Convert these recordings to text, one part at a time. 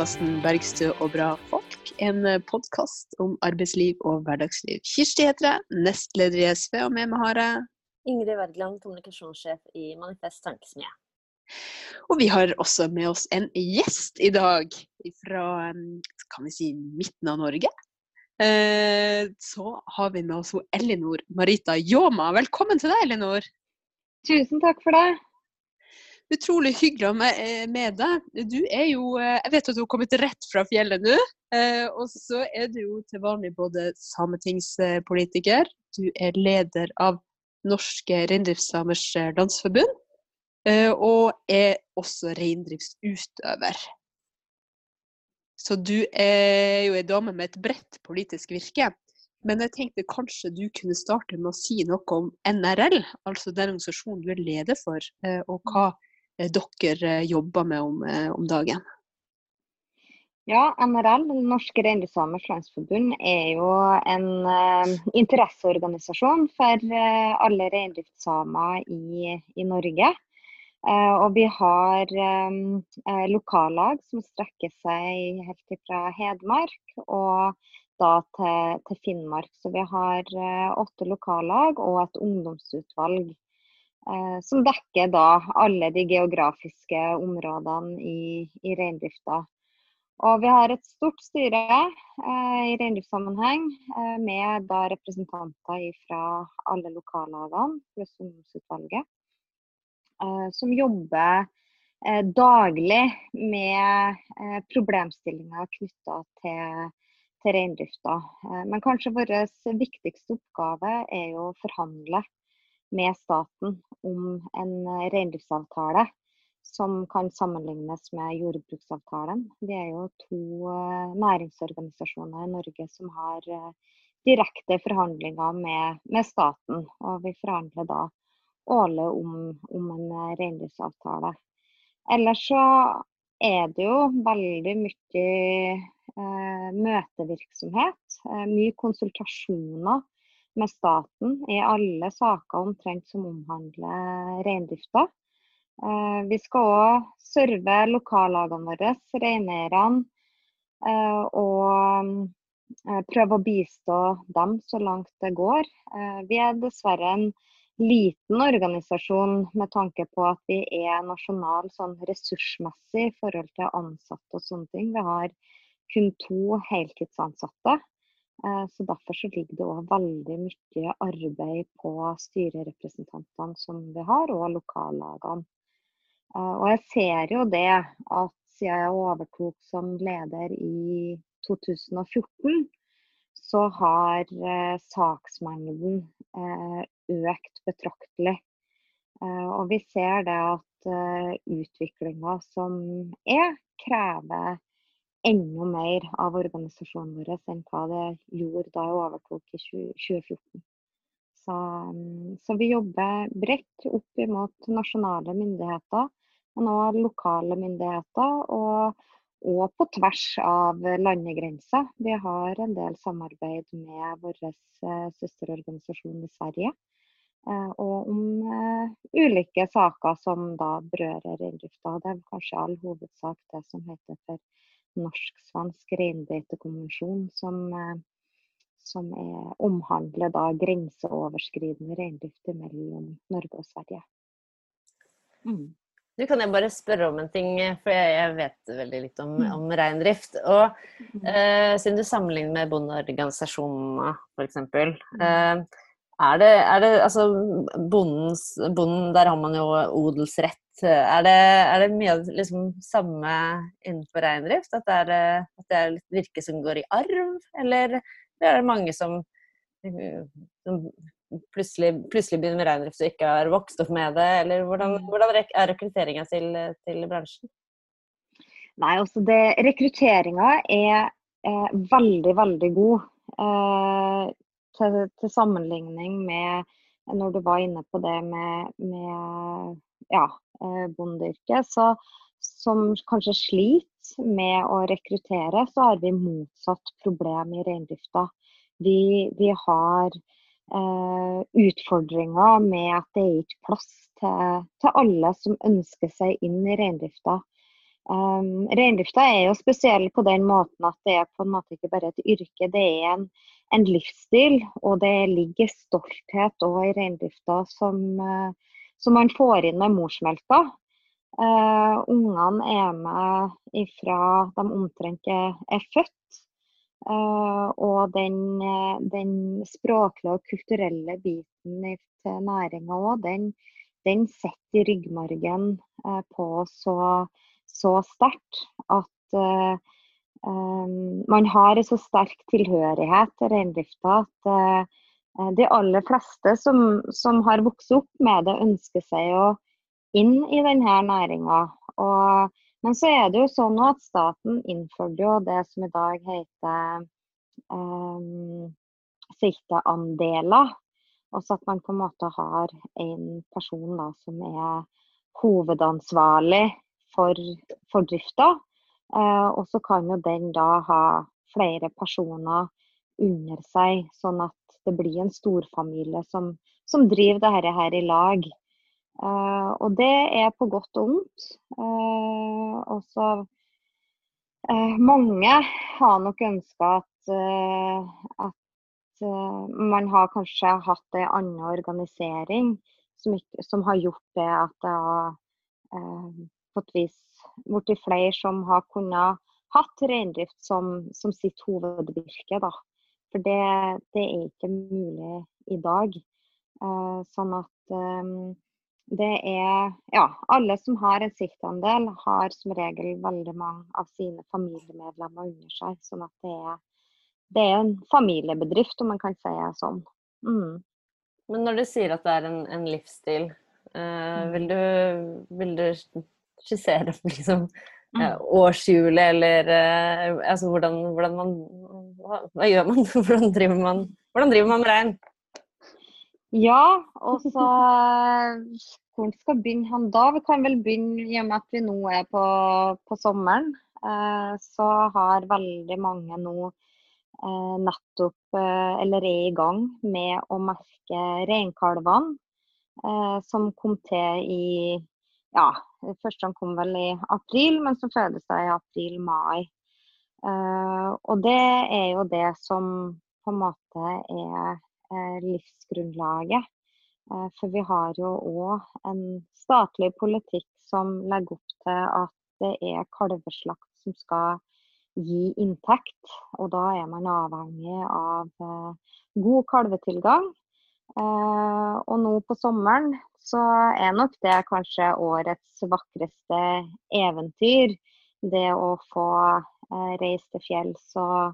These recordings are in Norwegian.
podkasten 'Bergstø og bra folk'. En podkast om arbeidsliv og hverdagsliv. Kirsti heter jeg, nestleder i SV, og med meg har jeg Ingrid Wergeland, kommunikasjonssjef i Manifest Tankesmie. Og vi har også med oss en gjest i dag fra kan vi si, midten av Norge. Eh, så har vi med oss Elinor Marita Ljåma. Velkommen til deg, Elinor. Tusen takk for det. Utrolig hyggelig eh, med deg. Du er jo eh, Jeg vet at du har kommet rett fra fjellet nå. Og så er du jo til vanlig både sametingspolitiker, du er leder av Norske reindriftssamers landsforbund, og er også reindriftsutøver. Så du er jo ei dame med et bredt politisk virke. Men jeg tenkte kanskje du kunne starte med å si noe om NRL, altså den organisasjonen du er leder for, og hva dere jobber med om, om dagen? Ja, NRL, Norske reindriftssamers landsforbund, er jo en uh, interesseorganisasjon for uh, alle reindriftssamer i, i, Norge. Uh, og vi har um, lokallag som strekker seg helt fra Hedmark og da til, til Finnmark. Så vi har åtte lokallag og et ungdomsutvalg Eh, som dekker da alle de geografiske områdene i, i reindrifta. Og vi har et stort styre eh, i reindriftssammenheng eh, med da representanter fra alle lokallagene pluss ungdomsutvalget, eh, som jobber eh, daglig med eh, problemstillinger knytta til, til reindrifta. men kanskje vår viktigste oppgave er jo å forhandle med staten om en eh, reindriftsavtale som kan sammenlignes med jordbruksavtalen. Vi er jo to eh, næringsorganisasjoner i Norge som har eh, direkte forhandlinger med, med staten. Og vi forhandler da årlig om, om en reindriftsavtale. Ellers så er det jo veldig mye eh, møtevirksomhet. Mye konsultasjoner med staten i alle saker omtrent som omhandler reindrifta. Eh, vi skal òg serve lokallagene våre, reineierne, eh, og eh, prøve å bistå dem så langt det går. Vi er dessverre en liten organisasjon med tanke på at vi er nasjonal sånn ressursmessig i forhold til ansatte og sånne ting. Vi har kun to heltidsansatte. Eh, så Derfor så ligger det òg veldig mye arbeid på styrerepresentantene som vi har, og lokallagene. Eh, og jeg ser jo det at siden jeg overtok som leder i 2014, så har eh, saksmengden økt betraktelig. Og vi ser det at utviklinga som er, krever enda mer av organisasjonen vår enn hva det gjorde da jeg overtok i 2014. Så, mm, så, vi jobber bredt opp imot nasjonale myndigheter, men òg lokale myndigheter. Og, og, på tvers av landegrenser. Vi har en del samarbeid med vår eh, søsterorganisasjon i Sverige. Eh, og om uh, ulike saker som da berører reindrifta. Det er kanskje all hovedsak det som heter for norsk-svensk reinbeitekonvensjon som, eh, som er, omhandler da grenseoverskridende reindrift mellom Norge og Sverige. Mm. Du kan jeg bare spørre om en ting, for jeg vet veldig litt om, mm. om reindrift. Og mm. eh, siden du sammenligner med bondeorganisasjonene, f.eks. Mm. Eh, er det, er det altså bondens, Bonden, der har man jo odelsrett. Er det, er det mye av liksom samme innenfor reindrift? At det er, at det er et virke som går i arv? Eller er det mange som, som plutselig, plutselig, begynner med reindrift og ikke har vokst opp med det? Eller hvordan, mm. hvordan er rekrutteringa til, til, bransjen? Nei, altså det, Rekrutteringa er er, veldig, veldig god. Eh, til, til, sammenligning med når du var inne på det med, med ja, eh, bondeyrket, som kanskje sliter med å rekruttere, så har vi motsatt problem i reindrifta. Vi, vi har eh, utfordringer med at det er ikke plass til, til, alle som ønsker seg inn i reindrifta. Um, Reindrifta er jo spesiell på den måten at det er på en måte ikke bare et yrke, det er en, en livsstil. Og det ligger stolthet òg i reindrifta som, uh, som, man får inn med morsmelka. Uh, ungene er med ifra de omtrent er født. Uh, og den, den, språklige og kulturelle biten til næringa òg, den, den sitter i ryggmargen på så så sterkt at uh, um, man har en så sterk tilhørighet til reindrifta at uh, de aller fleste som, som, har vokst opp med det, ønsker seg å inn i denne næringa. Men så er det jo sånn at staten innførte jo det som i dag heter um, sikteandeler. Altså at man på en måte har en person da, som er hovedansvarlig for, for drifta. Uh, og så kan jo den da ha flere personer under seg, sånn at det blir en storfamilie som, som driver dette her i lag. Uh, og det er på godt og vondt. Uh, og så eh, Mange har nok ønska at, eh, at eh, man har kanskje hatt en annen organisering som, som har gjort det at det har på et vis blitt flere som har kunnet hatt reindrift som, som sitt hovedvirke. Da. For det, det, er ikke mulig i dag. Uh, sånn at um, det er Ja, alle som har en siktandel, har som regel veldig mange av sine familiemedlemmer under seg. Sånn at det er, det er en familiebedrift, om man kan si det sånn. Mm. Men når du sier at det er en, en livsstil, uh, vil, du, vil du skissere liksom, uh, årshjulet eller uh, altså hvordan, hvordan, man hva, hva, gjør man? Hvordan driver man, hvordan driver man med rein? Ja, og så Hvor skal begynne han da? Vi kan vel begynne i og med at vi nå er på, på sommeren. Uh, så har veldig mange nå uh, nettopp eller er i gang med å merke reinkalvene. som kom til i ja, første han kom vel i april, men så fødes det i april-mai. Uh, og det er jo det som på en måte er uh, livsgrunnlaget. Uh, for vi har jo òg en statlig politikk som legger opp til at det er kalveslakt som skal gi inntekt. Og da er man avhengig av god kalvetilgang. og nå på sommeren så er nok det kanskje årets vakreste eventyr. Det å få eh, reise til fjells og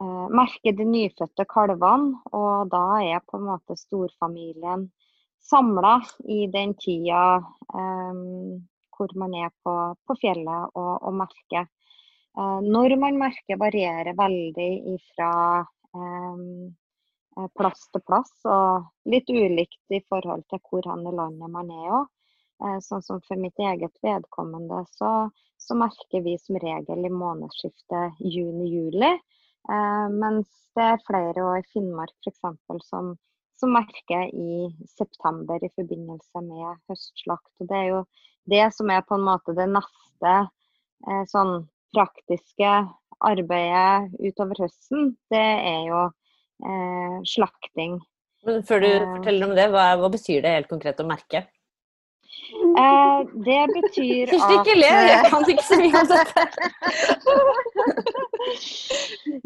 eh, merke de nyfødte kalvene. Og da er på en måte storfamilien samla i den tida eh, hvor man er på, på fjellet og, og merker. Eh, når man merker varierer veldig eh, Eh, plass til plass, og litt ulikt i forhold til hvor i landet man er òg. Eh, sånn som for mitt eget vedkommende, så, så merker vi som regel i månedsskiftet juni-juli. Eh, mens det er flere år i Finnmark f.eks. Som, som merker i september i forbindelse med høstslakt. Og det er jo det som er på en måte det neste eh, sånn praktiske arbeidet utover høsten. Det er jo eh, slakting. Men før du eh, forteller om det, hva, hva, betyr det helt konkret å merke? Eh, det betyr at Ikke le, jeg kan ikke så mye om dette.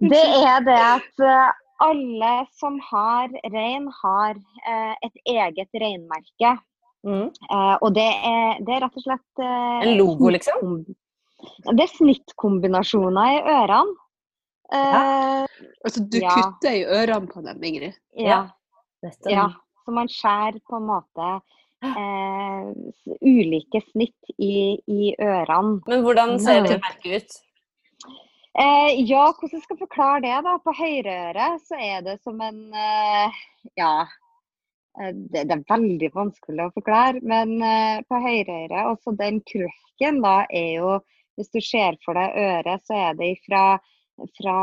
det er det at eh, alle som har rein, har eh, et eget reinmerke. Mm. Eh, og det er, det er, rett og slett En logo, liksom? Det er snittkombinasjoner i ørene. Uh, altså du ja. kutter i ørene på dem, Ingrid? Ja. ja. Så man skjærer på en måte eh, ulike snitt i, i, ørene. Men hvordan ser det merket ut? Eh, ja, hvordan skal jeg forklare det? da? På høyreøret så er det som en eh, Ja. Eh, det, det, er veldig vanskelig å forklare, men eh, på høyreøret, også den krøkken, da, er jo Hvis du ser for deg øret, så er det ifra fra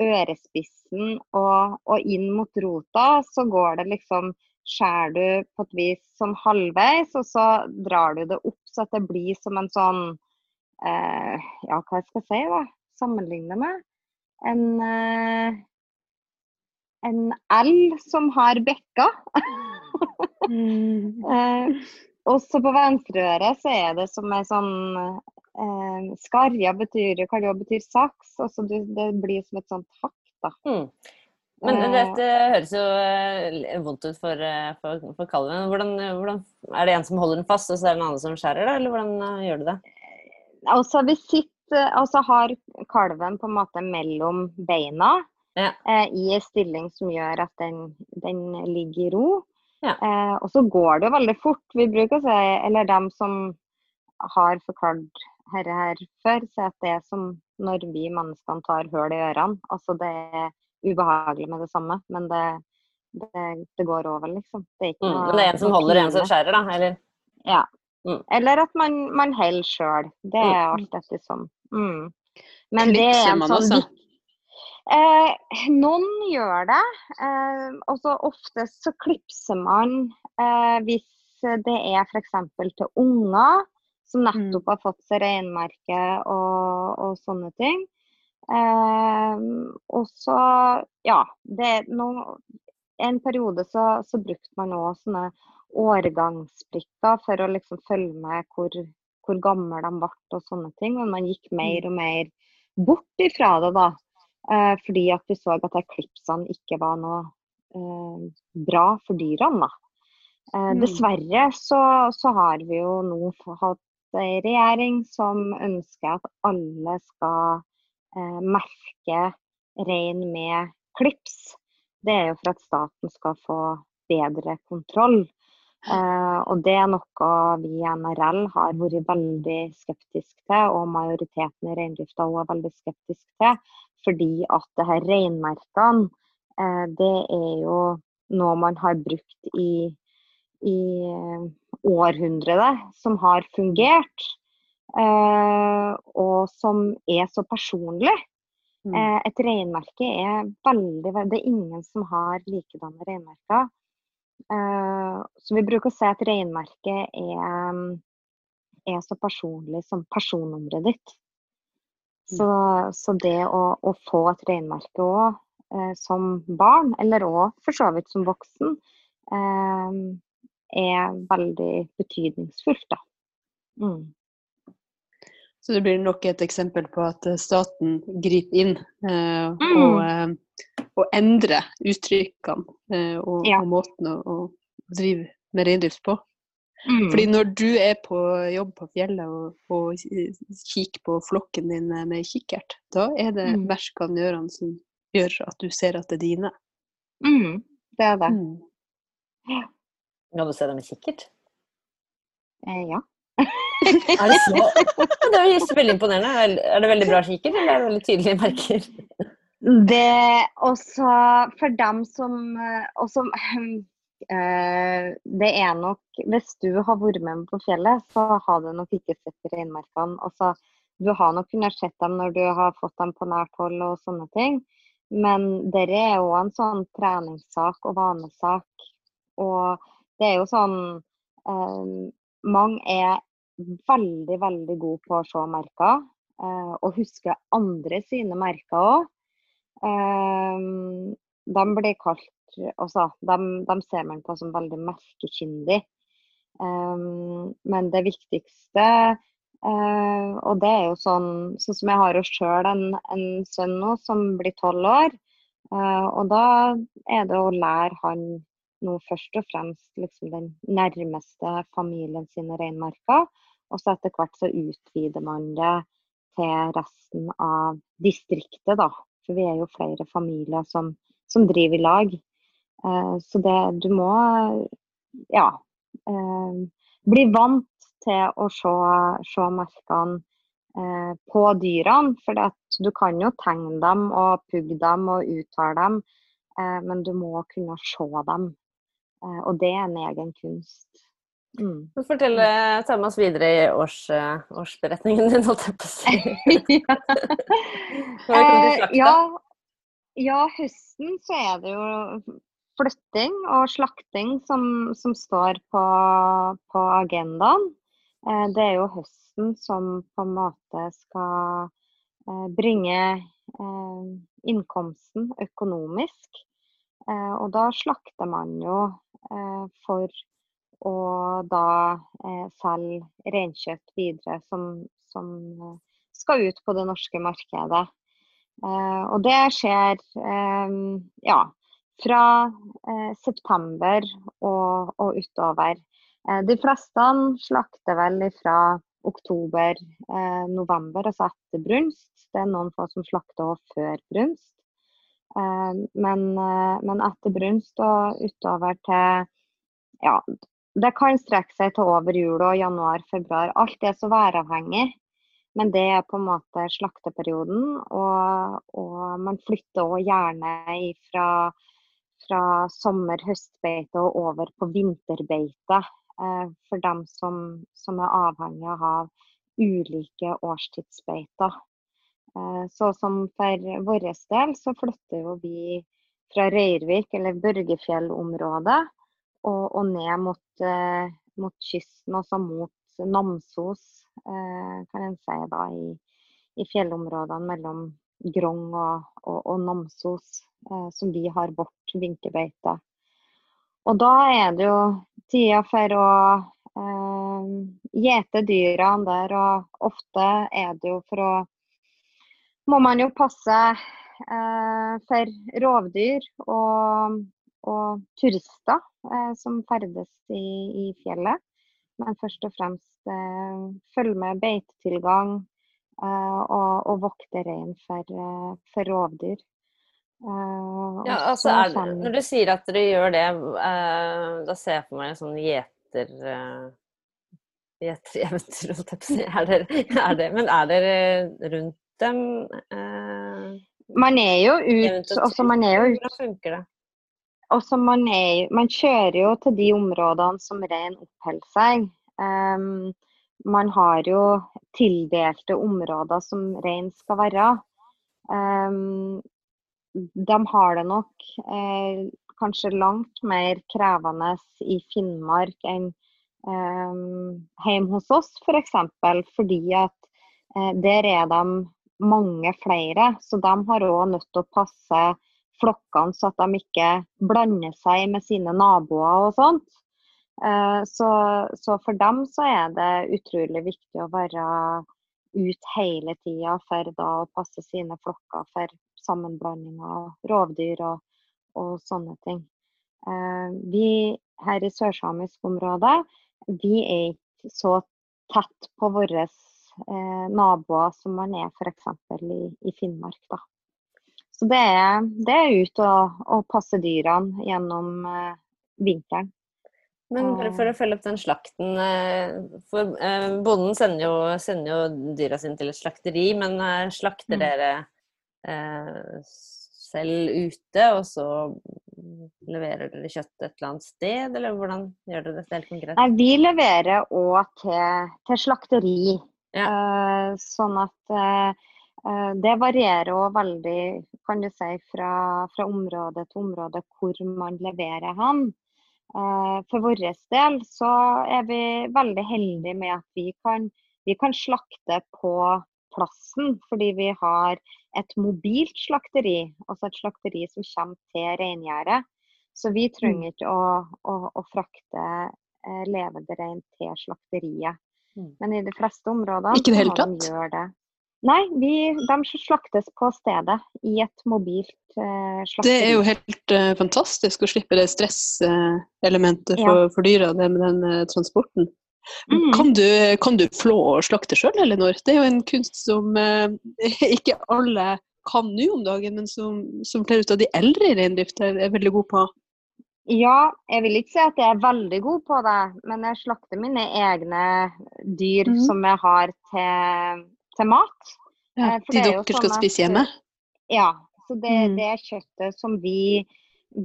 ørespissen og, og, inn mot rota, så går det liksom Skjærer du på et vis sånn halvveis, og så drar du det opp så at det blir som en sånn eh, Ja, hva skal jeg si, da? Sammenligne med? En eh, en L som har bekker. Mm. eh, også på venstreøret så er det som ei sånn eh, Skarja betyr, kan jo betyr saks. og så det blir som et sånt hakk, da. Mm. Men dette høres jo eh, vondt ut for, eh, for, for kalven. Hvordan, hvordan, er det en som holder den fast, og så er det en annen som skjærer, da? Eller hvordan eh, gjør du det? Altså, vi sitter, altså har kalven på en måte mellom beina Ja. eh, i en stilling som gjør at den, den ligger i ro. Ja. Eh, og så går det jo veldig fort. Vi bruker å si, eller dem som har forklart dette her før, sier at det er som når vi menneskene tar hull i ørene. Altså det er ubehagelig med det samme, men det, det, det går over, liksom. Det er ikke Mm. Men det er en som holder, en som skjærer, da? Eller? Ja. Mm. Eller at man, man holder sjøl. Det er alt alt ettersom. Mm. Men det er en man sånn også? Eh, noen gjør det. Eh, og så oftest så klipser man eh, hvis det er f.eks. til unger som nettopp har fått seg reinmerke og, og sånne ting. Eh, og så, ja det, no, En periode så, så brukte man òg sånne årgangsbrikker for å liksom følge med hvor, hvor gamle de ble og sånne ting. Men man gikk mer og mer bort ifra det, da. Eh, fordi at vi så at eklipsene ikke var noe eh, bra for dyrene, da. Eh, Mm. Dessverre så, så har vi jo nå hatt ei regjering som ønsker at alle skal eh, merke rein med klips. Det er jo for at staten skal få bedre kontroll. Eh, og det er noe vi i NRL har vært veldig skeptiske til, og majoriteten i reindrifta òg er veldig skeptisk til. Fordi at det her reinmerkene, eh, det er jo noe man har brukt i, i eh, århundrer, som har fungert. Eh, og som er så personlig. Mm. Eh, et reinmerke er veldig, Det er ingen som har likedanne reinmerker. Eh, så vi bruker å si at reinmerket er, er så personlig som personnummeret ditt. Så, så det å, å få et reinmerke òg som barn, eller òg for så vidt som voksen, er veldig betydningsfullt, da. Mm. Så det blir nok et eksempel på at eh, staten griper inn eh, Mm. og, eh, og endrer uttrykkene eh, og, Ja. og måten å, å drive med reindrift på. Mm. Fordi når du er på jobb på fjellet og, og kikker på flokken din med kikkert, da er det Mm. verkene i ørene som gjør at du ser at det er dine. Mm, det er det. Kan du se det med kikkert? Eh, ja. Er det så? Det er jo veldig imponerende. Er det- veldig bra kikkert, eller er det veldig tydelige merker? Det også for dem som også, eh, Det er nok Hvis du har vært med på fjellet, så har du nok ikke sett reinmerkene. Altså, du har nok kunnet sett dem når du har fått dem på nært hold og sånne ting. Men dette er jo en sånn treningssak og vanesak. Og det er jo sånn eh, Mange er veldig, veldig god på å se merker. eh, og huske andre sine merker òg. Eh, de blir kalt også, de, de ser man på som veldig merkekyndig. Eh, men det viktigste eh, Og det er jo sånn Sånn som jeg har jo sjøl en, en sønn nå som blir tolv år. eh, og da er det å lære han nå først og fremst liksom den nærmeste familien sine reinmarker. Og så etter hvert så utvider man det til resten av distriktet, da. For vi er jo flere familier som, som driver i lag. Eh, så det du må ja eh, bli vant til å se, se merkene eh, på dyrene. For du kan jo tegne dem og pugge dem og uttale dem, eh, men du må kunne se dem. Eh, og det er en egen kunst. Mm. Fortell, ta med oss videre i års, eh, årsberetningen din, holdt jeg på å si. Eh, ja, ja, høsten så er det jo flytting og slakting som, som står på, på agendaen. Eh, det er jo høsten som på en måte skal eh, bringe eh, innkomsten økonomisk. Og da slakter man jo for å da selge reinkjøtt videre, som, som skal ut på det norske markedet. Og det skjer ja, fra september og, og utover. Eh, de fleste slakter vel fra oktober-november, eh, altså etter brunst. Det er noen få som slakter også før brunst. Eh, men, men, etter brunst og utover til Ja, det kan strekke seg til over jul og januar-februar. Alt er så væravhengig. Men det er på en måte slakteperioden, og, og man flytter òg gjerne fra, fra sommer-høstbeite og over på vinterbeite. Eh, for dem som, som er avhengig av ulike årstidsbeiter. Eh, så som for vår del så flytter jo vi fra Røyrvik eller Børgefjell-området og, og, ned mot, eh, mot, kysten, altså mot Namsos, kan en si da, i, i fjellområdene mellom Grong og, og, og Namsos, som vi har vårt vinterbeite. Og da er det jo tida for å eh, gjete dyrene der, og ofte er det jo for å Må man jo passe eh, for rovdyr og, og turister eh, som ferdes i, i, fjellet. Men først og fremst eh, følge med beitetilgang eh, og, og vokte rein for, eh, for rovdyr. Uh, ja, altså er, Når du sier at dere gjør det, da ser jeg for meg en sånn gjeter... Gjetereventyr, holdt jeg på å si. Er dere, men er dere rundt dem? man er jo ut, også man er jo ut. Hvordan funker det? Også man, er, man kjører jo til de områdene som rein oppholder seg. Um, man har jo tildelte områder som rein skal være. Um, de har det nok eh, kanskje langt mer krevende i Finnmark enn um, hjemme hos oss, f.eks. For fordi at eh, der er de mange flere. Så de har òg nødt til å passe flokkene så at de ikke blander seg med sine naboer og sånt. Eh, så, så, for dem så er det utrolig viktig å være ut hele tida for da å passe sine flokker for sammenblanding av rovdyr og, og sånne ting. Eh, vi her i sørsamisk område, vi er ikke så tett på våre eh, naboer som man er f.eks. I, i Finnmark. Da. Så det er, det er ut å, og passe dyrene gjennom eh, vinteren. Men bare for å følge opp den slakten eh, for Bonden sender jo, sender jo dyra sine til et slakteri, men slakter mm. dere eh, selv ute, og så leverer dere kjøttet et eller annet sted, eller hvordan gjør dere dette helt konkret? Nei, vi leverer òg til, til, slakteri. Ja. Uh, sånn at eh det varierer òg veldig kan du si, fra, fra, område til område hvor man leverer hen. Uh, for vår del så er vi veldig heldige med at vi kan, vi kan slakte på plassen, fordi vi har et mobilt slakteri, altså et slakteri som kommer til reingjerdet. Så vi mm. trenger ikke å, å, å frakte eh, levende rein til slakteriet. Mm. Men i de fleste områdene ikke det hele tatt? de. Nei, vi, de slaktes på stedet i et mobilt uh, slakteri. Det er jo helt uh, fantastisk å slippe det stresselementet for, ja. for dyra, det med den uh, transporten. Mm. Kan, du, kan, du, flå og slakte sjøl, Elinor? Det er jo en kunst som eh, ikke alle kan nå om dagen, men som, som flere av de eldre i reindrift er, er, veldig gode på. Ja, jeg vil ikke si at jeg er veldig god på det, men jeg slakter mine egne dyr mm. som jeg har til, til mat. Ja, eh, de dere sånn skal spise hjemme? Ja. Så det, mm. det er kjøttet som vi,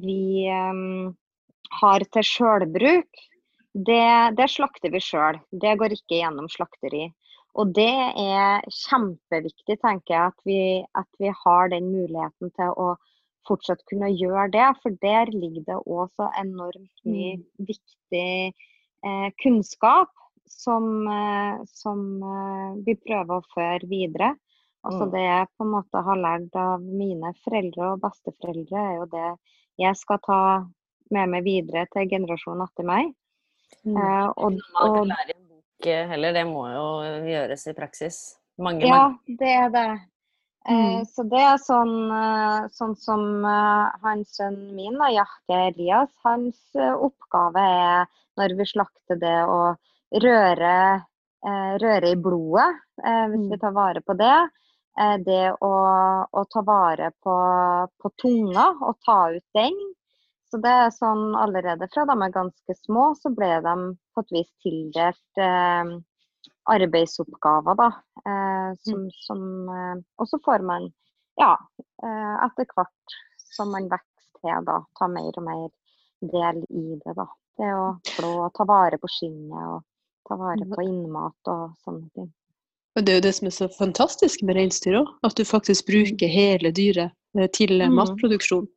vi um, har til sjølbruk det, det slakter vi sjøl. Det går ikke gjennom slakteri. Og det er kjempeviktig, tenker jeg, at vi, at vi har den muligheten til å fortsatt kunne gjøre det. For der ligger det òg så enormt mye mm. viktig eh, kunnskap som, eh, som vi prøver å føre videre. Altså Mm. Det jeg på en måte har lært av mine foreldre og besteforeldre, er jo det jeg skal ta med meg videre til generasjonen etter meg. Mm. Eh, og, og bok eh, heller, det må jo gjøres i praksis. Mange, Ja, mange. det er det. Eh, Mm. så det er sånn, eh, sånn som eh, hans sønn min, da, Jahke Elias, hans oppgave er når vi slakter det å røre, røre i blodet, hvis vi Mm. tar vare på det. Det å, å ta vare på, på tunga og ta ut den. Så det er sånn allerede fra de er ganske små, så ble de på et vis tildelt eh, arbeidsoppgaver, da. Eh, som, som, eh, og så får man, ja, eh, etter hvert som man vokser til, da, ta mer og mer del i det, da. Det å flå og ta vare på skinnet og ta vare på innmat og sånne ting. Og det er jo det som er så fantastisk med reinsdyr òg, at du faktisk bruker hele dyret til Mm. matproduksjon.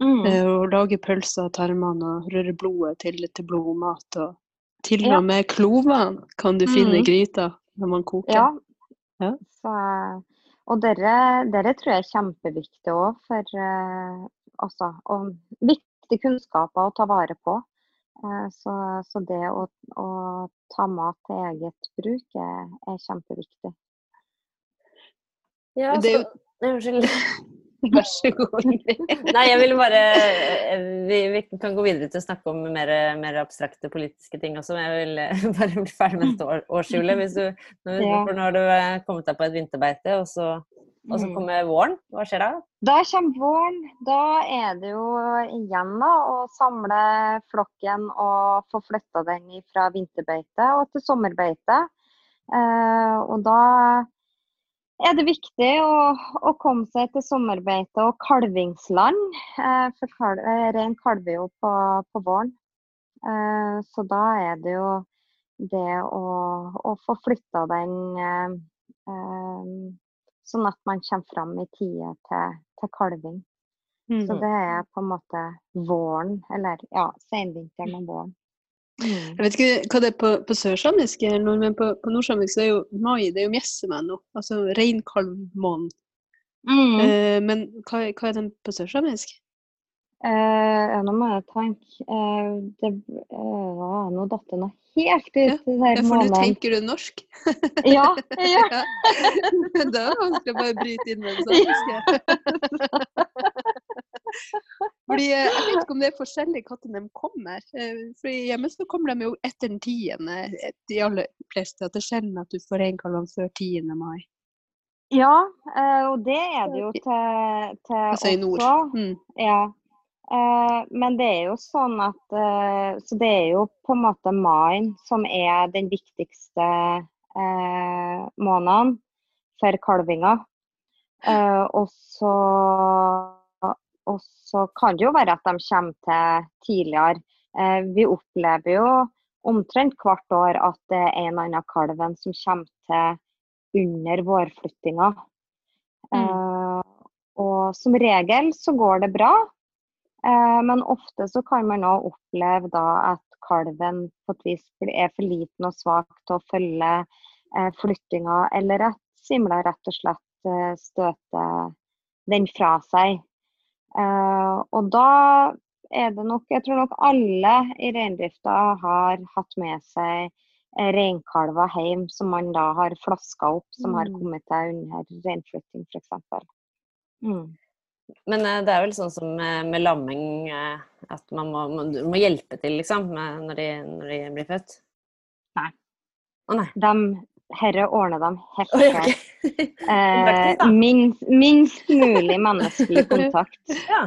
Mm. Og lager pølser av tarmene og rører blodet til, til blodmat. Og til og med klovene kan du finne i Mm. gryta når man koker. Ja. Ja. Så, og dere, dere tror jeg er kjempeviktig òg for uh, altså, og viktige kunnskaper å ta vare på. Uh, så, så det å, å ta mat til eget bruk er, er kjempeviktig. Ja, Det så, Unnskyld. Vær så god. Nei, jeg ville bare eh, vi, vi kan gå videre til å snakke om mer, mer abstrakte politiske ting også, men jeg vil eh, bare bli ferdig med dette år, årshjulet. Hvis du, når, Ja. når, nå har du eh, kommet deg på et vinterbeite, og så, og så Mm. kommer våren. Hva skjer da? Da kommer våren. Da er det jo igjen da, å samle flokken og få flytta den fra vinterbeite og til sommerbeite. Eh, og da er det viktig å, å komme seg til sommerbeite og kalvingsland. Eh, for kal eh, rein kalver jo på, på våren. Eh, så da er det jo det å, å få flytta den eh, eh, sånn at man kommer fram i tide til, til kalving. Så Mm. det er på en måte våren, eller ja, senvinteren og våren. Jeg vet ikke hva det er på, på sørsamisk, men på, på nordsamisk er jo mai det er jo mjessemann altså reinkalvmåneden. Mm. Eh, men hva, hva er den på sørsamisk? Eh, nå må jeg tenke eh, det, eh, ja, Nå datt det noe helt ut Ja, Ja, for nå tenker du norsk. Ja, ja. Ja. Da er det vanskelig å bare bryte inn med det samiske. Fordi eh, Jeg vet ikke om det er forskjellig når de kommer. Eh, For Hjemme så kommer de jo etter den tiende, eh, de aller fleste. At det er sjelden at du får reinkalvene før 10. mai. ja og det er det jo til, til Altså i nord. også. Mm. Ja. Men det er jo sånn at Så det er jo på en måte mai som er den viktigste måneden for kalvinga. Og så og så kan det jo være at de kommer til tidligere. Eh, vi opplever jo omtrent hvert år at det er en eller annen kalven som kommer til under vårflyttinga. Eh, og som regel så går det bra. Eh, men ofte så kan man òg oppleve da at kalven på et vis er for liten og svak til å følge flyttinga, eller at simla rett og slett støter den fra seg. Eh, og da er det nok Jeg tror nok alle i reindrifta har hatt med seg eh, reinkalver hjem som man da har flaska opp, som har Mm. kommet til under reinflytting f.eks. Mm. Men eh, det er vel sånn som med, med lamming eh, at man må, må, du må hjelpe til, liksom, med, når, de, når de blir født? Nei. Å nei. De, herre ordner dem helt selv. Okay. Eh, minst, minst mulig menneskelig kontakt. Ja.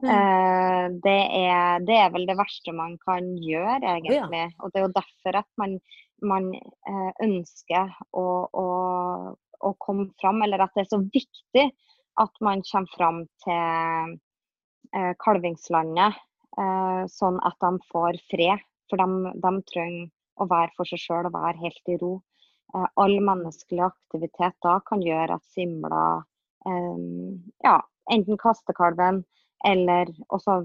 Eh, det, er, det er vel det verste man kan gjøre, egentlig. Og det er jo derfor at man, man eh, ønsker å, å, å komme fram, eller at det er så viktig at man kommer fram til eh, kalvingslandet, eh, sånn at de får fred. For de, de trenger å være for seg sjøl og være helt i ro. Eh, all menneskelig aktivitet da kan gjøre at simla eh, ja, enten kaster kalven eller også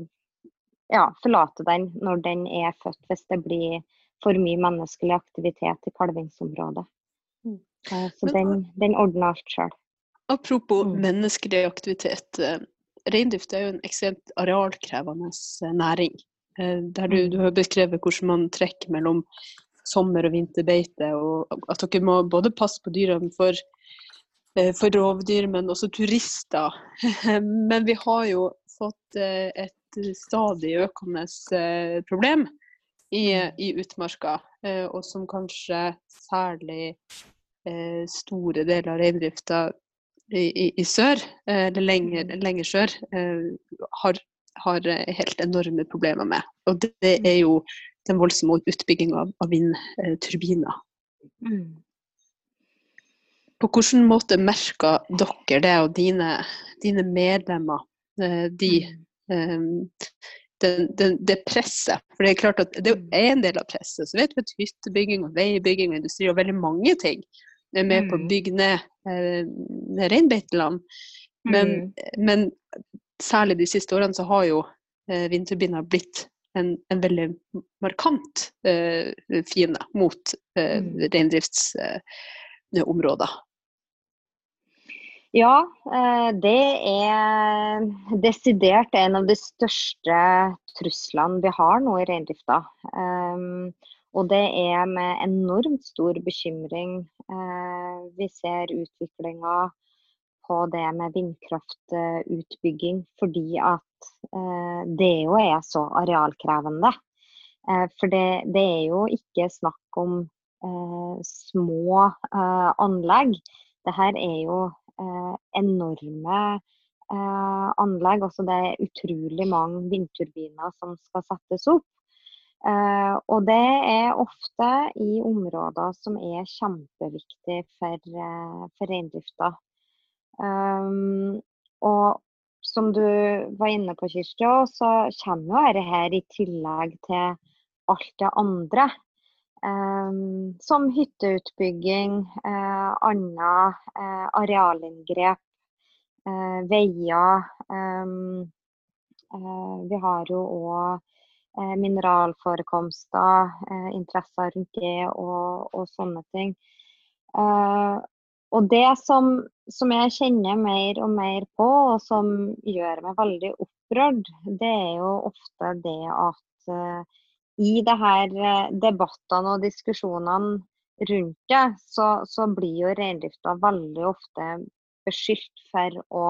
ja, forlate den når den er født, hvis det blir for mye menneskelig aktivitet i kalvingsområdet. Mm. Så den, den ordner alt sjøl. Apropos Mm. menneskelig aktivitet. eh, Reindrift er jo en ekstremt arealkrevende eh, næring. Eh, Der du, Mm. du har beskrevet hvordan man trekker mellom sommer- og vinterbeite, og at dere må både passe på dyrene for, eh, for rovdyr, men også turister. Men vi har jo fått eh, et stadig økende eh, problem i, i utmarka, og som kanskje særlig store deler av reindrifta i, i, i sør, eller lenger, lenger sør, har, har helt enorme problemer med. Og det er jo den voldsomme utbygginga av, av vindturbiner. På hvilken måte merker dere det, og dine, dine medlemmer, eh, de, eh, den, den, det presset? For det er klart at det er en del av presset. Så vet vi at hyttebygging og veibygging og industri og veldig mange ting er med på å Mm. bygge ned eh, reinbeiteland. Men, men særlig de siste årene så har jo eh, vindturbiner blitt en, en veldig markant eh, fiende mot eh, Mm. reindriftsområder. Ja, eh, det er desidert en av de største truslene vi har nå i reindrifta. Um, og det er med enormt stor bekymring eh, vi ser utviklinga på det med vindkraftutbygging, fordi at eh, det jo er så arealkrevende. Eh, for det, det er jo ikke snakk om eh, små eh, anlegg. Det her er jo eh, enorme eh, anlegg. Altså det er utrolig mange vindturbiner som skal settes opp. Eh, og det er ofte i områder som er kjempeviktige for, for reindrifta. Um, og som du var inne på, Kirsti, så kommer jo dette her i tillegg til alt det andre. Um, som hytteutbygging, uh, andre uh, arealinngrep, uh, veier. Um, vi har jo òg mineralforekomster, interesser rundt det og, og sånne ting. Og det som, som, jeg kjenner mer og mer på, og som gjør meg veldig opprørt, det er jo ofte det at i det her debattene og diskusjonene rundt det, så, så blir jo reindrifta veldig ofte beskyldt for å,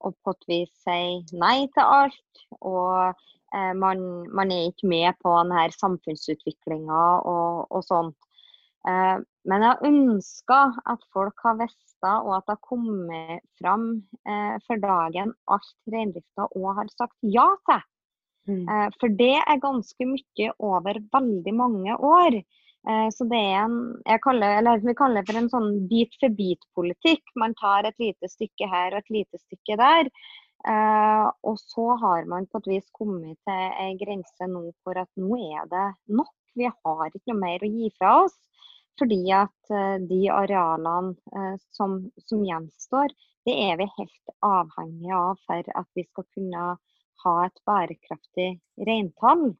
å på et vis si nei til alt. Og uh, man, man, er ikke med på denne samfunnsutviklinga og, og sånt. Eh, men jeg ønsker at folk har visst og at det har kommet fram eh, for dagen alt reindrifta òg har sagt ja til. Mm. For det er ganske mye over veldig mange år. Så det er en, jeg kaller, eller vi kaller det for en sånn bit for bit-politikk. Man tar et lite stykke her og et lite stykke der. Og så har man på et vis kommet til en grense nå for at nå er det nok. Vi har ikke noe mer å gi fra oss. Fordi at de arealene som, som gjenstår, det er vi helt avhengige av for at vi skal kunne ha et bærekraftig reintall.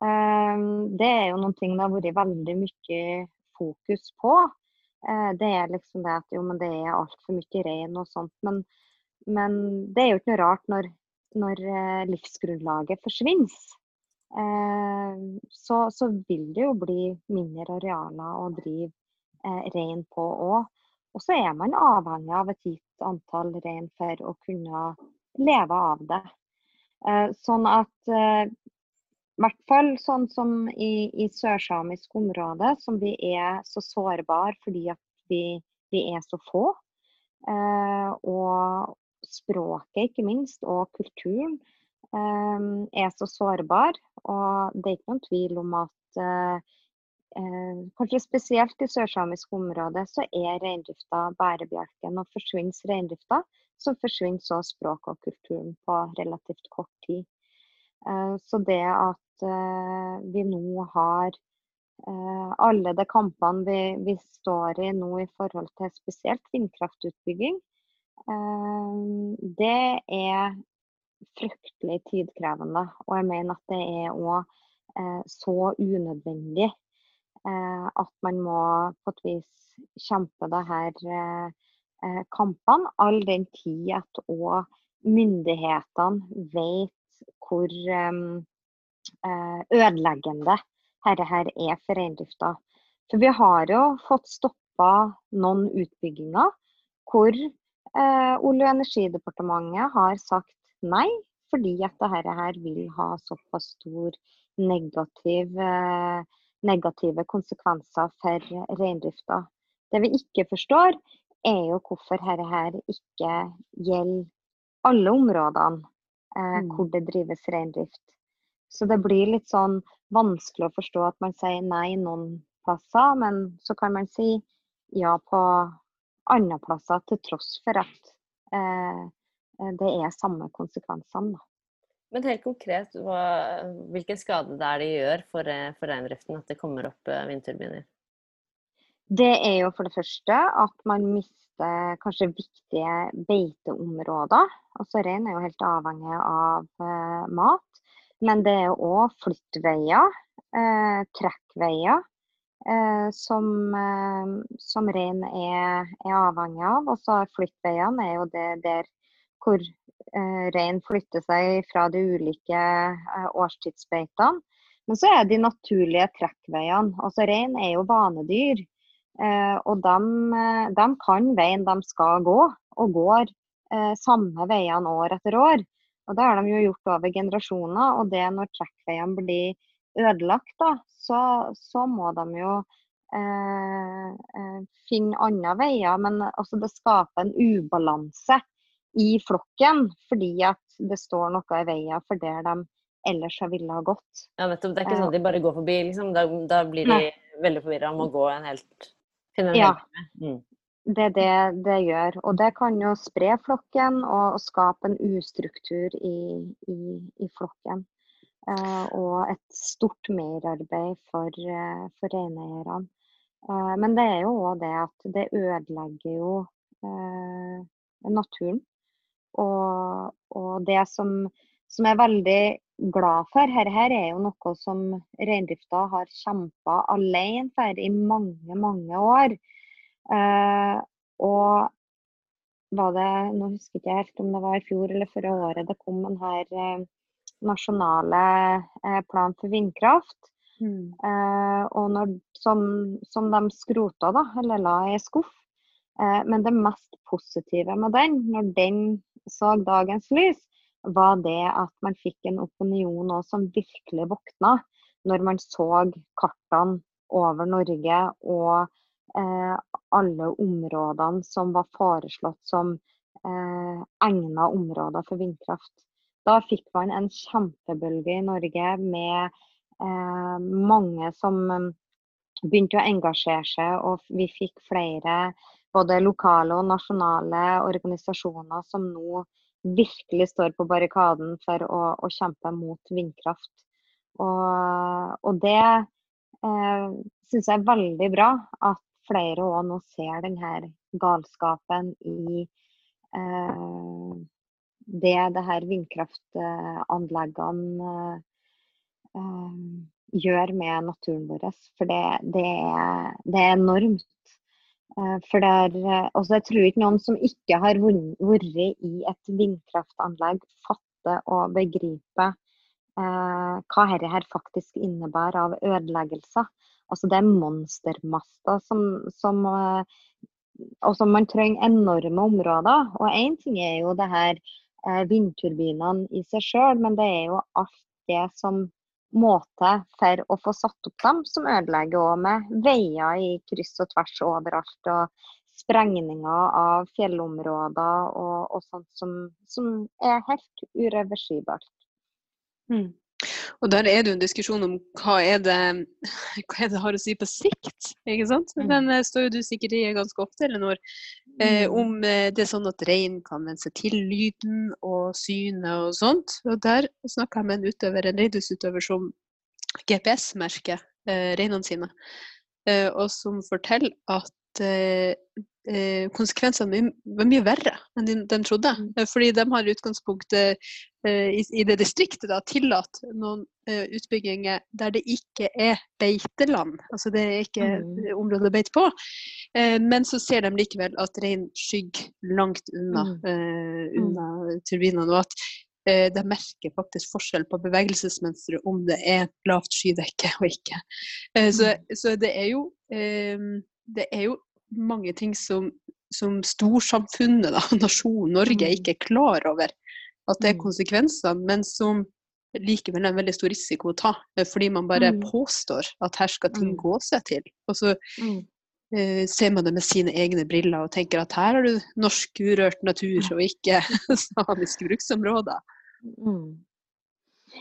Det er jo noen ting det har vært veldig mye fokus på. Det er liksom det at jo, men det er altfor mye rein og sånt. Men, men, det er jo ikke noe rart når, når livsgrunnlaget forsvinner. Så, så, vil det jo bli mindre arealer å drive rein på òg. Og så er man avhengig av et gitt antall rein for å kunne leve av det. Sånn at i hvert fall sånn som i, i sørsamisk område, som vi er så sårbare fordi at vi, vi er så få. Eh, og språket, ikke minst, og kulturen eh, er så sårbar. Og det er ikke noen tvil om at eh, kanskje spesielt i sørsamisk område så er reindrifta bærebjelken. Og forsvinner reindrifta, så forsvinner så språket og kulturen på relativt kort tid. Så det at vi nå har alle de kampene vi, vi, står i nå i forhold til spesielt vindkraftutbygging, det er fryktelig tidkrevende. Og jeg mener at det er òg eh, så unødvendig eh, at man må på et vis kjempe det her eh, kampene, all den tid at òg myndighetene vet hvor ødeleggende dette her er for reindrifta. For vi har jo fått stoppa noen utbygginger hvor eh, Olje- og energidepartementet har sagt nei, fordi at dette her vil ha såpass stor negativ, eh, negative konsekvenser for reindrifta. Det vi ikke forstår, er jo hvorfor dette her ikke gjelder alle områdene eh, mm. hvor det drives reindrift. Så det blir litt sånn vanskelig å forstå at man sier nei noen plasser, men så kan man si ja på andre plasser, til tross for at eh, det er samme konsekvensene. Da. Men helt konkret, hva, hvilken skade det er det gjør for, eh, for reindriften at det kommer opp eh, vindturbiner? Det er jo for det første at man mister kanskje viktige beiteområder. Altså Rein er jo helt avhengig av uh, mat. Men det er jo òg flyttveier, uh, trekkveier, Eh, som, eh, som rein er, er, avhengig av. Og så flyttveiene er jo det der hvor eh, rein flytter seg fra de ulike årstidsbeitene. Men så er de naturlige trekkveiene. Altså Rein er jo vanedyr. og de, de, kan veien de skal gå, og går samme veiene år etter år. Og Det har de jo gjort over generasjoner. og det når trekkveiene blir ødelagt, da, så, så må de jo eh, eh, finne andre veier. Men altså, det skaper en ubalanse i flokken, fordi at det står noe i veien for der de ellers ville ha gått. Ja, nettopp. Det er ikke sånn at de bare går forbi, liksom. Da, da blir de Nei. veldig forvirra om å gå en helt finne en ja. Mm. Det er det det gjør. Og det kan jo spre flokken og, og skape en ustruktur i, i, i flokken. Uh, og et stort merarbeid for, uh, for reineierne. Uh, men det er jo òg det at det ødelegger jo naturen. Og, og det som, som jeg er veldig glad for, her, her er jo noe som reindrifta har kjempa alene for i mange, mange år. Eh, og var det, nå husker jeg ikke helt om det var i fjor eller forrige året det kom en her eh, nasjonale eh, plan for vindkraft. Mm. Eh, og når, som, som, de skrota, da, eller la i skuff. Eh, men det mest positive med den, når den så dagens lys, var det at man fikk en opinion òg som virkelig våkna når man så kartene over Norge og eh, alle områdene som var foreslått som eh, egna områder for vindkraft. Da fikk man en kjempebølge i Norge med eh, mange som begynte å engasjere seg, og vi fikk flere både lokale og nasjonale organisasjoner som nå virkelig står på barrikaden for å, å kjempe mot vindkraft. Og, og det eh, syns jeg er veldig bra, at flere òg nå ser denne galskapen i eh, det det her vindkraftanleggene eh, gjør med naturen vår. For det, det, er, det er, enormt. Uh, for det er, også jeg tror ikke noen som ikke har vært i et vindkraftanlegg, fatter og begriper eh, hva dette her faktisk innebærer av ødeleggelser. Altså det er monstermaster som, som altså man trenger enorme områder. Og én ting er jo det her Eh, vindturbinene i seg sjøl, men det er jo alt det som må til for å få satt opp dem, som ødelegger òg med veier i kryss og tvers overalt. Og sprengninger av fjellområder og, og sånt som, som, er helt ureversibelt. Mm. Og der er det jo en diskusjon om hva er det, hva er det har å si på sikt. ikke sant? Men Den mm. står jo du sikkert i ganske ofte, Elinor. Eh, mm. om eh, det er sånn at reinen kan venne seg til lyden og synet og sånt. Og der snakka jeg med en utøver, en reindriftsutøver som GPS-merker eh, reinene sine. Eh, og som forteller at eh, konsekvensene var mye verre enn de, de trodde. Mm. Eh, fordi de har utgangspunktet eh, i, i, det distriktet da, tillatt noen eh, utbygginger der det ikke er beiteland. Altså det er ikke Mm. område å beite på. Eh, men så ser de likevel at rein skygger langt unna, Mm. eh, unna turbinene. Og at de merker faktisk forskjell på bevegelsesmønsteret om det er lavt skydekke og ikke. Så, så det er jo det er jo mange ting som, som storsamfunnet, da, nasjonen Norge, Mm. ikke er klar over at det er konsekvenser, men som likevel er en veldig stor risiko å ta. eh, Fordi man bare Mm. påstår at her skal ting Mm. gå seg til. Og så Mm. eh, ser man det med sine egne briller og tenker at her har du norsk urørt natur og ikke samiske bruksområder. Mm.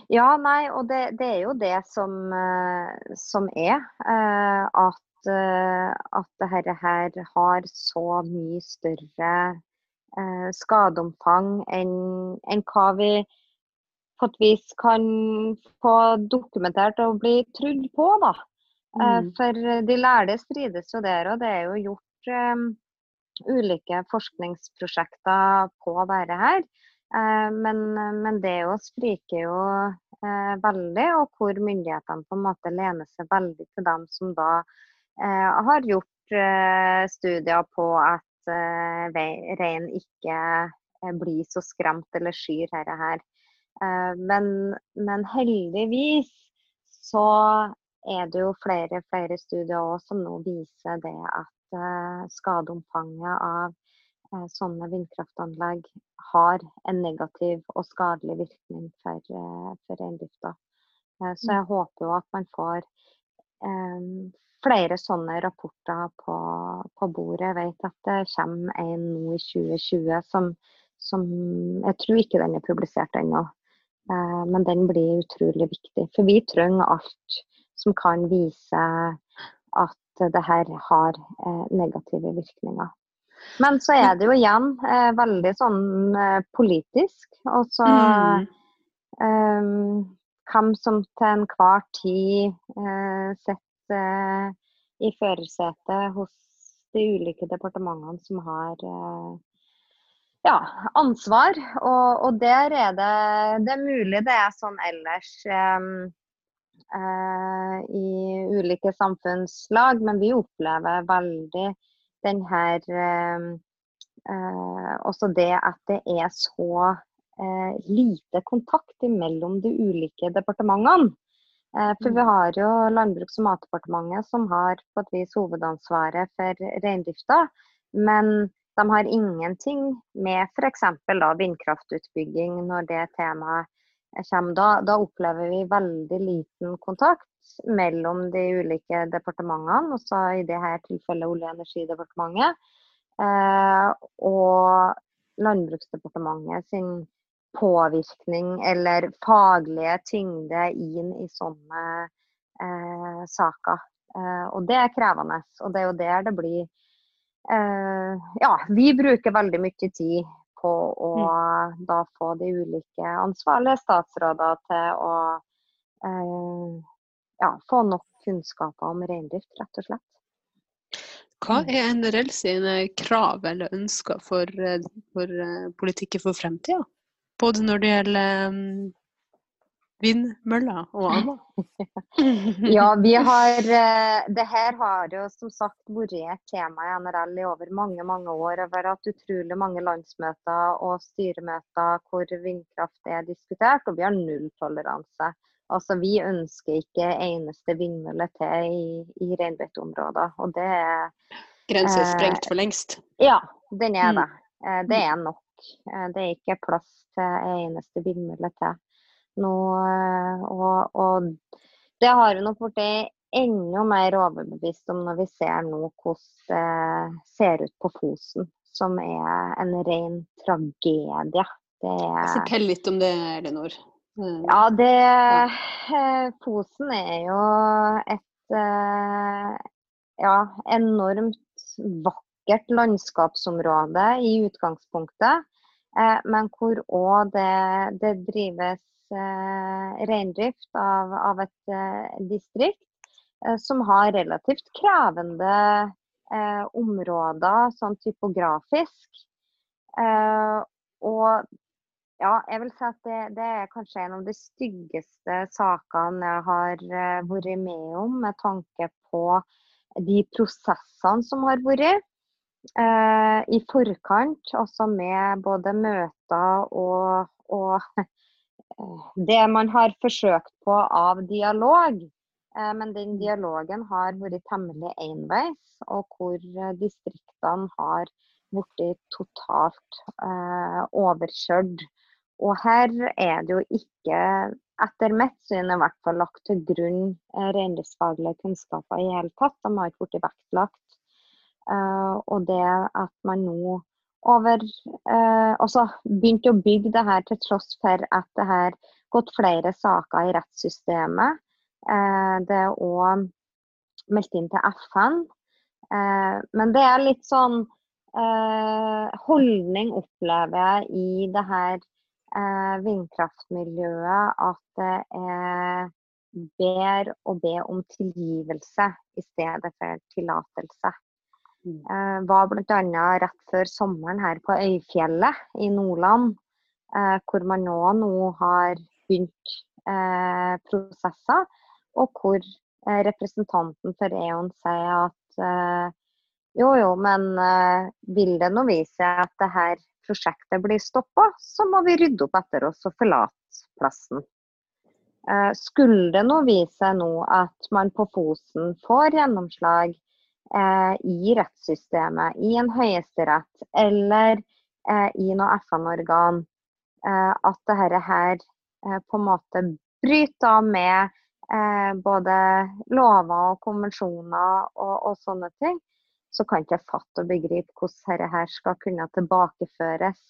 Ja, nei, og det, det er jo det som, eh, som er. at, at dette her har så mye større eh, skadeomfang enn enn hva vi på et vis kan få dokumentert og bli trudd på, da. Eh, Mm. For de lærde strides jo der, og det er jo gjort eh, ulike forskningsprosjekter på dette her. Eh, men, men det jo spriker jo eh, veldig, og hvor myndighetene på en måte lener seg veldig til dem som da eh, har gjort eh, studier på at eh, rein ikke blir så skremt eller skyr dette her. Eh, men, men heldigvis så er det jo flere, flere studier også som nå viser det at skadeomfanget av eh, sånne vindkraftanlegg har en negativ og skadelig virkning for, for reindrifta. Eh, så jeg håper jo at man får flere sånne rapporter på, på bordet. Jeg vet at det kommer en nå i 2020 som, som Jeg tror ikke den er publisert ennå. Eh, men den blir utrolig viktig. For vi trenger alt som kan vise at det her har eh, negative virkninger. Men så er det jo igjen eh, veldig sånn eh, politisk. Og så Mm. hvem som til enhver tid eh, sitter eh, i førersetet hos de ulike departementene som har eh, ja, ansvar. Og, og der er det Det er mulig det er sånn ellers eh, i ulike samfunnslag, men vi opplever veldig den her Også det at det er så lite kontakt mellom de ulike departementene. Eh, for vi har jo Landbruks- og matdepartementet som har på et vis hovedansvaret for reindrifta. Men de har ingenting med f.eks. vindkraftutbygging når det temaet kommer. Da, da opplever vi veldig liten kontakt mellom de ulike departementene, også i dette tilfellet Olje- og energidepartementet, eh, og Landbruksdepartementet sin påvirkning eller faglige tyngde inn i sånne eh, saker. Eh, og det er krevende. Og det er jo der det blir eh, Ja, vi bruker veldig mye tid på å da få de ulike ansvarlige statsråder til å eh, ja, få nok kunnskaper om reindrift, rett og slett. Hva er NRL sine krav eller ønsker for, eh, for eh, politikken for fremtida? Både når det gjelder um, vindmøller og annet. Ja, vi har eh, Det her har jo som sagt vært et tema i NRL i over mange mange år. Vi har hatt utrolig mange landsmøter og styremøter hvor vindkraft er diskutert, og vi har nulltoleranse. Altså, Vi ønsker ikke eneste vindmølle til i, i reinbeiteområder. Og det er Grense er Eh, sprengt for lengst. Ja, den er Mm. det. Eh, Det er nok. Eh, Det er ikke plass til en eneste vindmølle til. Nå, eh, og, og det har vi nok blitt enda mer overbevist om når vi ser nå hvordan det ser ut på Fosen, som er en ren tragedie. Det er Fortell litt om det, Elinor. Mm. ja, det eh, Fosen er jo et eh, ja, enormt vakkert landskapsområde i utgangspunktet. Eh, men hvor òg det, det drives eh, reindrift av, av et eh, distrikt som har relativt krevende områder sånn typografisk. Og ja, jeg vil si at det, det, er kanskje en av de styggeste sakene jeg har vært med om, med tanke på de prosessene som har vært. Eh, I forkant, altså med både møter og, og det man har forsøkt på av dialog. Eh, men den mm. dialogen har vært temmelig enveis, og hvor eh, distriktene har blitt totalt eh, overkjørt. Og her er det jo ikke, etter mitt syn i hvert fall, lagt til grunn eh, reindriftsfaglige kunnskaper i hele tatt. De har ikke blitt vektlagt. Eh, og det at man nå over eh, også begynte å bygge det her til tross for at det har gått flere saker i rettssystemet Eh, det er òg meldt inn til FN. Men det er litt sånn holdning, opplever jeg, i det her vindkraftmiljøet at det er bedre å be om tilgivelse i stedet for tillatelse. Mm. Uh, var bl.a. rett før sommeren her på Øyfjellet i Nordland, uh, hvor man nå, nå har begynt uh, prosesser og hvor eh, representanten for E.ON sier at eh, jo, jo, men eh, vil det nå vise seg at det her prosjektet blir stoppa, så må vi rydde opp etter oss og forlate plassen. Skulle det nå vise seg nå at man på Fosen får gjennomslag i rettssystemet, i en høyesterett eller i noe FN-organ, at dette her på en måte bryter med eh, både lover og konvensjoner og, og, sånne ting, så kan ikke jeg fatte og begripe hvordan dette skal kunne tilbakeføres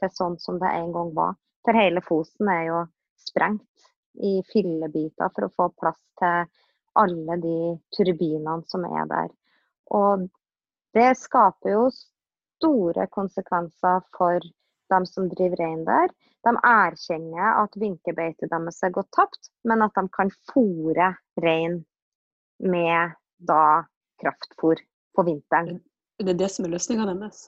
til sånn som det en gang var. For hele Fosen er jo sprengt i fillebiter for å få plass til alle de turbinene som er der. Og det skaper jo store konsekvenser for dem som driver rein der. De erkjenner at vinkebeitet deres er gått tapt, men at de kan fòre rein med da kraftfôr på vinteren. Det er det som er løsninga deres?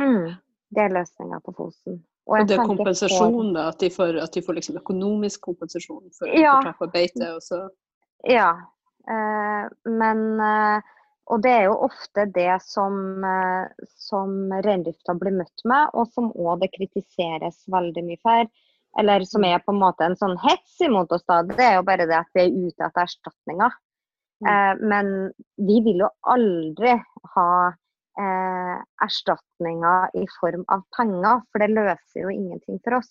Mm, det er løsninga på Fosen. Og, og det er kompensasjon, da? At de får, at de får liksom økonomisk kompensasjon for, ja. for tap av beite? Også. Ja. Eh, men eh, og det er jo ofte det som, eh, som reindrifta blir møtt med, og som òg det kritiseres veldig mye for. Eller som er på en måte en sånn hets imot oss, da. Det er jo bare det at vi er ute etter erstatninger. Mm. Eh, men vi vil jo aldri ha eh, erstatninger i form av penger, for det løser jo ingenting for oss.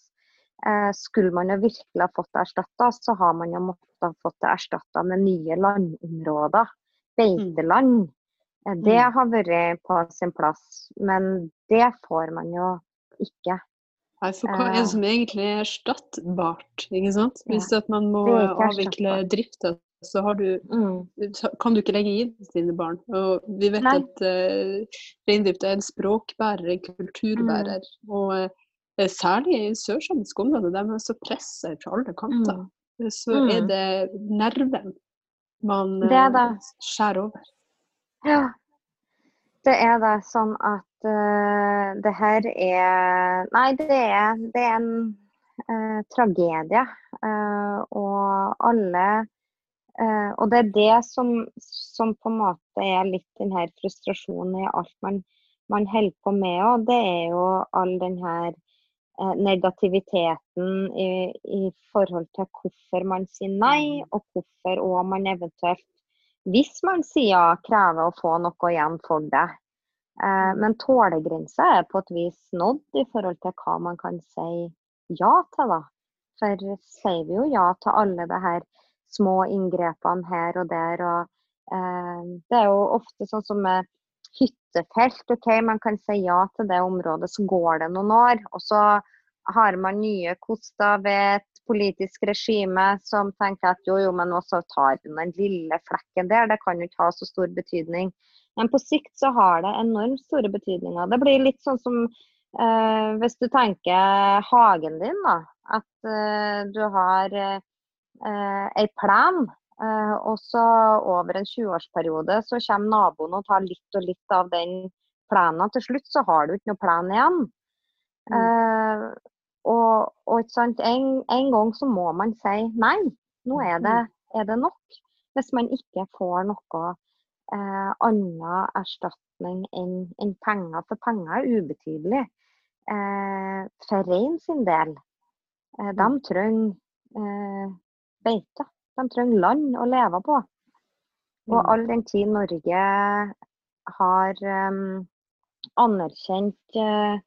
Eh, skulle man jo virkelig ha fått det erstatta, så har man jo måttet ha fått det erstatta med nye landområder beiteland. Eh, det mm. har vært på sin plass, men det får man jo ikke. Nei, for hva er det som eh. egentlig er erstattbart? ikke sant? Hvis at man må avvikle drifta, så du, mm. kan du ikke legge inn dine barn. Og vi vet Nei. at uh, reindrift er en språkbærer, en kulturbærer. Mm. Og uh, særlig i sørsamiske område, der man så presser fra alle kanter, mm. så er mm. det nerven man det det. Eh, skjærer over. Ja, det er det. Sånn at uh, det her er Nei, det er, det er en uh, tragedie. Uh, og alle Og det er det som, som, på en måte er litt den her frustrasjonen i alt man, man holder på med. Og det er jo all den her negativiteten i, i, forhold til hvorfor man sier nei, mm. og hvorfor òg man eventuelt, hvis man sier ja, krever å få noe igjen for det. Eh, mm. men tålegrensa er på et vis nådd i forhold til hva man kan si ja til, da. For sier vi jo ja til alle de her små inngrepene her og der, og eh, det er jo ofte sånn som med hyttefelt. OK, man kan si ja til det området, så går det noen år. Og så har man nye koster ved et politisk regime som tenker at jo, jo, men også tar den lille flekken der. Det kan jo ikke ha så stor betydning. Men på sikt så har det enormt store betydninger. Det blir litt sånn som eh, hvis du tenker hagen din, da. At eh, du har eh, ei plen Eh, og så over en 20-årsperiode så kommer naboen og tar litt og litt av den plenen. Til slutt så har du ikke noe plen igjen. Mm. Eh, og, og en, en, gang så må man si nei. Nå er det, mm. er det nok. Hvis man ikke får noe eh, annen erstatning enn en penger. For penger er ubetydelig eh, for rein sin del. Eh, de mm. trenger eh, beite. De trenger land å leve på. Og mm. all den tid Norge har um, anerkjent uh,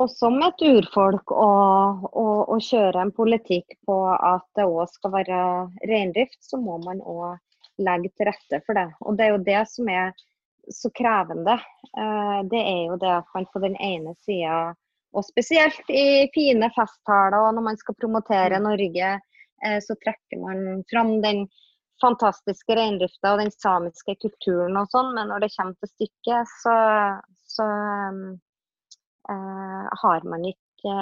oss som et urfolk og, og, og kjøre en politikk på at det òg skal være reindrift, så må man òg legge til rette for det. Og det er jo det som er så krevende. Uh, det er jo det at man på den ene sida, og spesielt i fine festtaler og når man skal promotere mm. Norge så trekker man fram den fantastiske reindrifta og den samiske kulturen og sånn, men når det kommer til stykket, så, så uh, har man ikke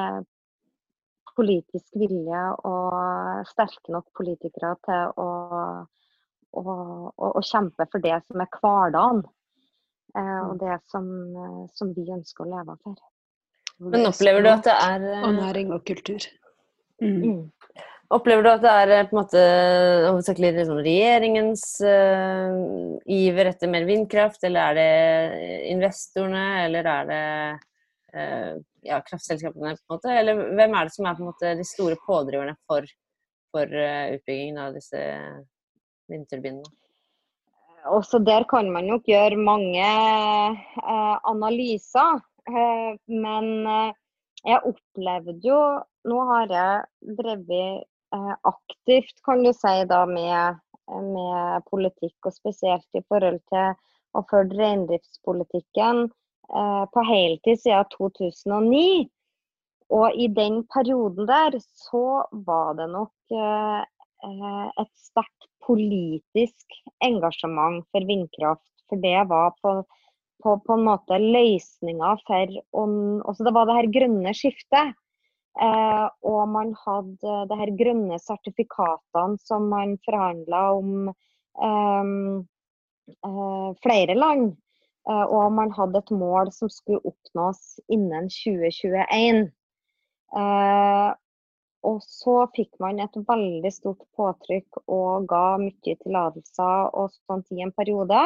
politisk vilje og sterke nok politikere til å, å, å, å kjempe for det som er hverdagen. Uh, og det som, som, vi ønsker å leve for. Men opplever du at det er Og næring og kultur. Mm. Mm. Opplever du at det er eh, på en måte hovedsakelig liksom, regjeringens uh, iver etter mer vindkraft, eller er det investorene, eller er det uh, ja, kraftselskapene, på en måte? Eller hvem er det som er på en måte de store pådriverne for, for uh, utbyggingen av disse vindturbinene? Også der kan man nok gjøre mange analyser, men jeg opplevde jo Nå har jeg drevet Eh, aktivt, kan du si, da, med, med, politikk, og spesielt i forhold til å følge reindriftspolitikken eh, på heltid siden 2009. Og i den perioden der så var det nok eh, eh, et sterkt politisk engasjement for vindkraft. For det var på, på, på en måte løsninga for å, også Det var det her grønne skiftet. Eh, og man hadde det her grønne sertifikatene som man forhandla om eh, eh, flere land. Eh, og man hadde et mål som skulle oppnås innen 2021. Eh, og så fikk man et veldig stort påtrykk og ga mye tillatelser og sånt i en periode.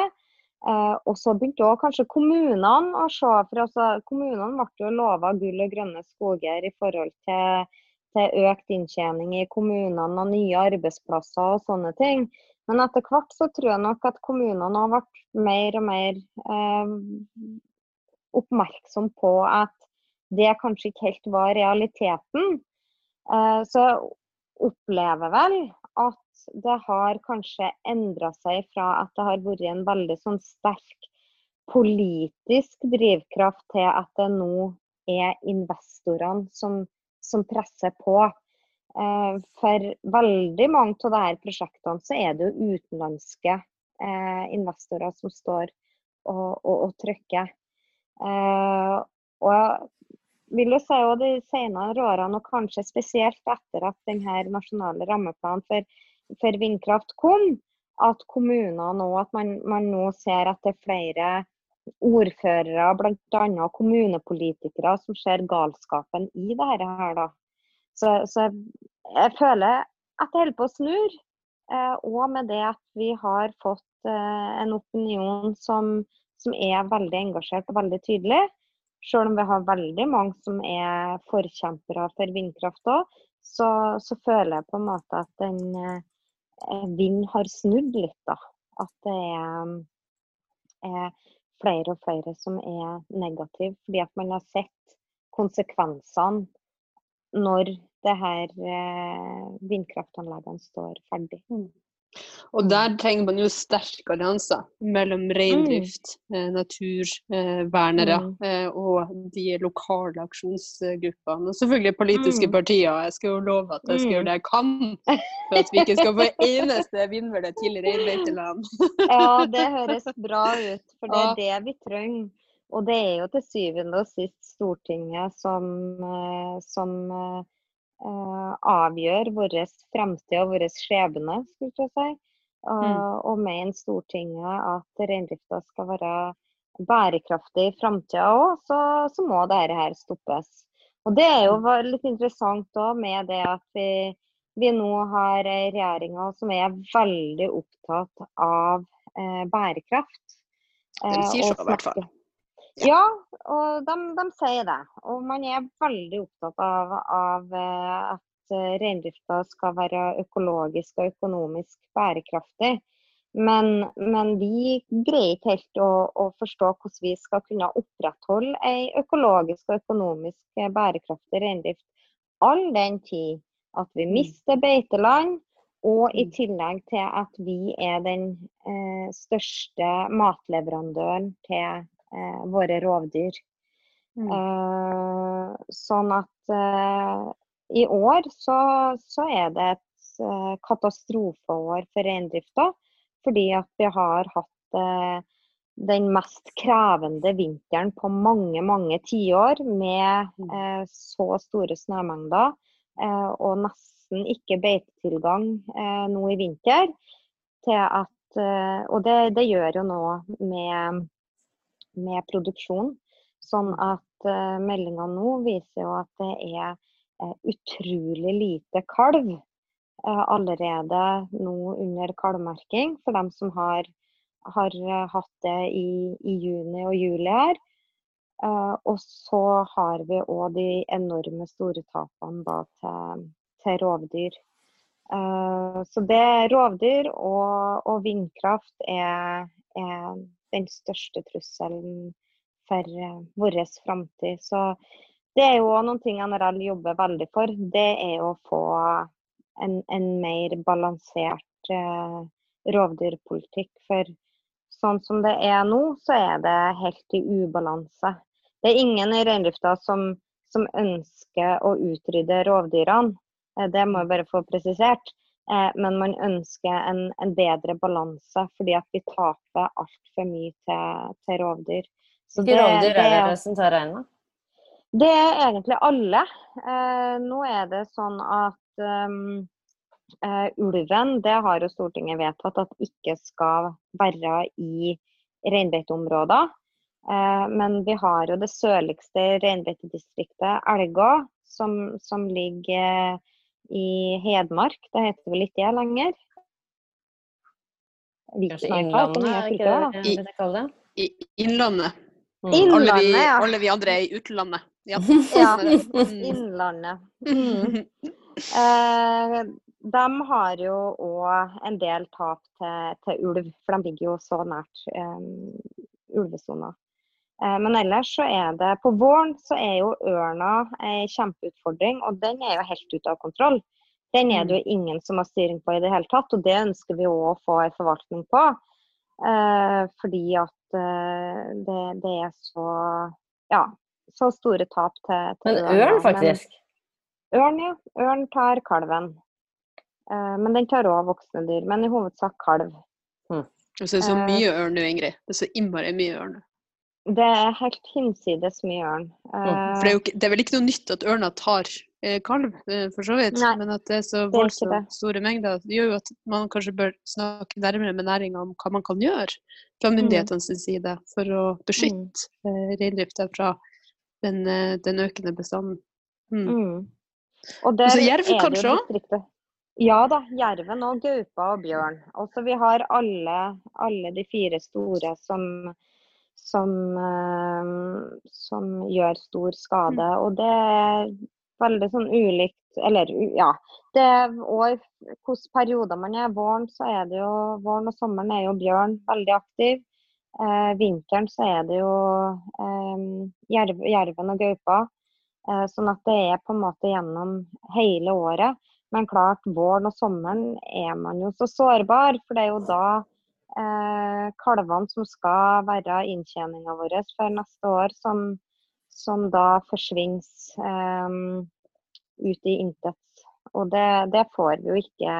Eh, og så begynte også kanskje kommunene å se, for altså, kommunene ble jo lova gull og grønne skoger i forhold til, til økt inntjening i kommunene og nye arbeidsplasser og sånne ting. Men etter hvert så tror jeg nok at kommunene har vært mer og mer eh, oppmerksom på at det kanskje ikke helt var realiteten. Eh, så jeg opplever vel at det har kanskje endra seg fra at det har vært en veldig sånn sterk politisk drivkraft til at det nå er investorene som, som presser på. Eh, for veldig mange av disse prosjektene så er det jo utenlandske eh, investorer som står og, og, og trykker. Eh, og vil jo si også de senere årene, og kanskje spesielt etter at denne nasjonale rammeplanen for for vindkraft kom, at kommunene nå, at man, man, nå ser at det er flere ordførere, bl.a. kommunepolitikere, som ser galskapen i dette her. Da. Så, så jeg føler at det holder på å snu. Eh, og med det at vi har fått eh, en opinion som, som, er veldig engasjert og veldig tydelig. Selv om vi har veldig mange som er forkjempere for vindkraft òg, så, så, føler jeg på en måte at den Eh, vind har snudd litt, da. At det er, er flere og flere som er negative. Fordi at man har sett konsekvensene når det her eh, vindkraftanleggene står ferdig. Mm. Og der trenger man jo sterke allianser mellom reindrift, mm. eh, naturvernere mm. eh, og de lokale aksjonsgruppene. Og selvfølgelig politiske mm. partier. Jeg skal jo love at jeg skal gjøre mm. det jeg kan for at vi ikke skal få eneste vindmølle til reinbeiteland. ja, det høres bra ut, for det er det vi trenger. Og det er jo til syvende og sist Stortinget som, eh, som uh, avgjør vår fremtid og vår skjebne, skulle jeg si. Og, Mm. og mener Stortinget at reindrifta skal være bærekraftig i framtida òg, så, så må dette her stoppes. Og Det er jo va- litt interessant òg med det at vi, vi nå har ei regjering som er veldig opptatt av eh, bærekraft. De Eh, sier så, i hvert fall. Ja, og de, de sier det. Og man er veldig opptatt av, av eh, at reindrifta skal være økologisk og økonomisk bærekraftig. Men, men vi greier ikke helt å, å forstå hvordan vi skal kunne opprettholde ei økologisk og økonomisk bærekraftig reindrift all den tid at vi Mm. mister beiteland, og i Mm. tillegg til at vi er den eh, største matleverandøren til eh, våre rovdyr. Mm. Eh, sånn at eh, i år så, så er det et eh, katastrofeår for reindrifta. Fordi at vi har hatt eh, den mest krevende vinteren på mange, mange tiår med Mm. eh, så store snømengder eh, og nesten ikke beitetilgang eh, nå i vinter. At, og det, det gjør jo noe med, med produksjon. Sånn at uh, meldinga nå viser jo at det er uh, utrolig lite kalv uh, allerede nå under kalvmerking for dem som har, har eh, hatt det i, i juni og juli her. Eh, og så har vi òg de enorme store tapene da, til, til rovdyr. Eh, så det rovdyr og, og vindkraft er, er den største trusselen for uh, vår framtid. Så det er jo noen ting NRL jobber veldig for. Det er å få en, en mer balansert eh, rovdyrpolitikk. For sånn som det er nå, så er det helt i ubalanse. Det er ingen i reindrifta som, som ønsker å utrydde rovdyrene. Eh, Det må jeg bare få presisert. Eh, Men man ønsker en, en bedre balanse, fordi at vi taper altfor mye til, til rovdyr. Så Hvilke rovdyr er det- det som tar reinen, det er egentlig alle. Eh, nå er det sånn at um, uh, ulven, det har jo Stortinget vedtatt at ikke skal være i reinbeiteområder. Eh, men vi har jo det sørligste reinbeitedistriktet, Elgå, som, som ligger i Hedmark. Det heter vel ikke det lenger? Innlandet, jeg? I Innlandet. Mm. Inn- Alle vi, ja. alle vi andre er i utlandet. Ja. Ja. det. Mm. Innlandet. Mm. Eh, de har jo òg en del tap til, til ulv, for de ligger jo så nært eh, ulvesona. Eh, men ellers så er det På våren så er jo ørna ei kjempeutfordring, og den er jo helt ute av kontroll. Den er det jo ingen som har styring på i det hele tatt, og det ønsker vi òg å få en forvaltning på. Eh, fordi at eh, det, det er så ja, så store tap til, til Men ørn, ørn, faktisk. Men, ørn, ja. Ørn tar kalven. Eh, men den tar òg voksne dyr, men i hovedsak kalv. Og så er det så mye ørn nå, Ingrid. Det er så innmari mye ørn. Det er helt hinsides mye ørn. For det er, ikke- det er vel ikke noe nytt at ørna tar eh, kalv, eh, for så vidt. Nei, Men at det er så voldsomt store mengder, det gjør jo at man kanskje bør snakke nærmere med næringa om hva man kan gjøre fra Mm. side for å beskytte eh, reindrifta fra den, eh, den økende bestanden. Mm. Mm. Og der Og så jerv er kanskje også? Ja da, jerven og gaupa og bjørn. Altså vi har alle, alle de fire store som, som, eh, som gjør stor skade. Mm. Og det er veldig sånn ulikt Eller ja. Det er år, hvilke perioder man er. Våren så er det jo Våren og sommeren er jo bjørn veldig aktiv. Eh, vinteren så er det jo eh, jerv, jerven og gaupa. Eh, Sånn at det er på en måte gjennom hele året. Men klart, våren og sommeren er man jo så sårbar, for det er jo da eh, kalvene som skal være inntjeninga vår for neste år, som, som da forsvinner eh, ut i intet. Og det, det får vi jo ikke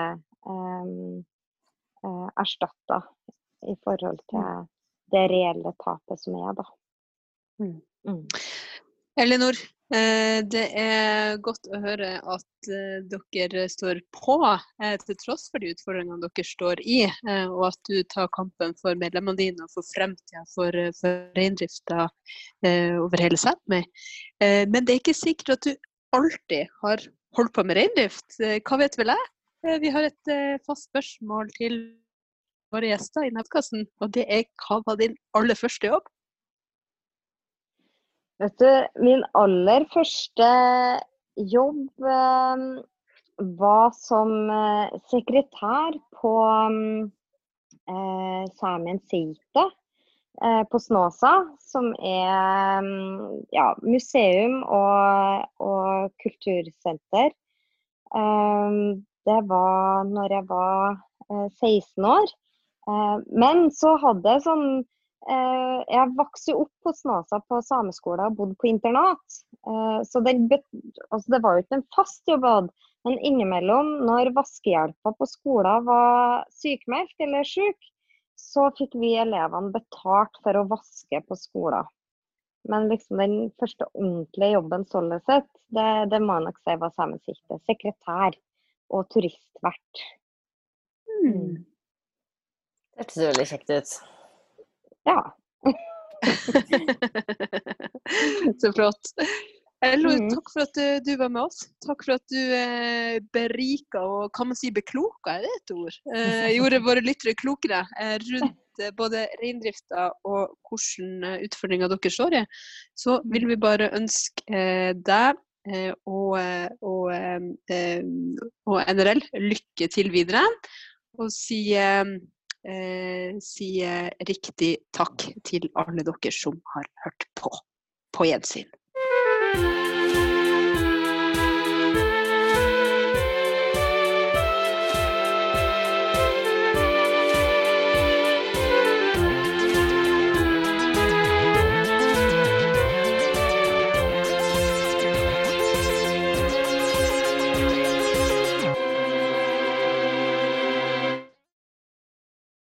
eh, eh, erstatta i forhold til det reelle tapet som er, da. Mm. Mm. Elinor, det er godt å høre at eh, dere står på eh, til tross for de utfordringene dere står i, og at du tar kampen for medlemmene dine og for fremtida for, for reindrifta over hele Sápmi. Men det er ikke sikkert at du alltid har holdt på med reindrift. Hva vet vel jeg? Vi har et fast spørsmål til våre gjester i nettkassen, og det er hva var din aller første jobb? Vet du, min aller første jobb eh, var som eh, sekretær på eh, Saemien Seite eh, på Snåsa, som er ja, museum og, og kultursenter. Eh, det var når jeg var 16 eh, år. men så hadde jeg sånn Eh, jeg vokste opp på Snåsa på sameskolen og bodde på internat. Eh, så det, altså det var jo ikke en fast jobb, men innimellom, når vaskehjelpa på skolen var sykemeldt eller syk, så fikk vi elevene betalt for å vaske på skolen. Men liksom den første ordentlige jobben sånn sett, det, det må jeg nok si var Samesikte. Sekretær og turistvert. Mm. Det hørtes veldig kjekt ut. Ja. Så flott. Ello, mm. takk for at du, var med oss. Takk for at du eh, berika og kan man si bekloka, er det et ord? Eh, gjorde våre lyttere klokere eh, rundt eh, både reindrifta og hvilke utfordringer dere står i. Så vil vi bare ønske deg og, og, og, NRL lykke til videre. Og si eh, si riktig takk til alle dere som har hørt på. På gjensyn.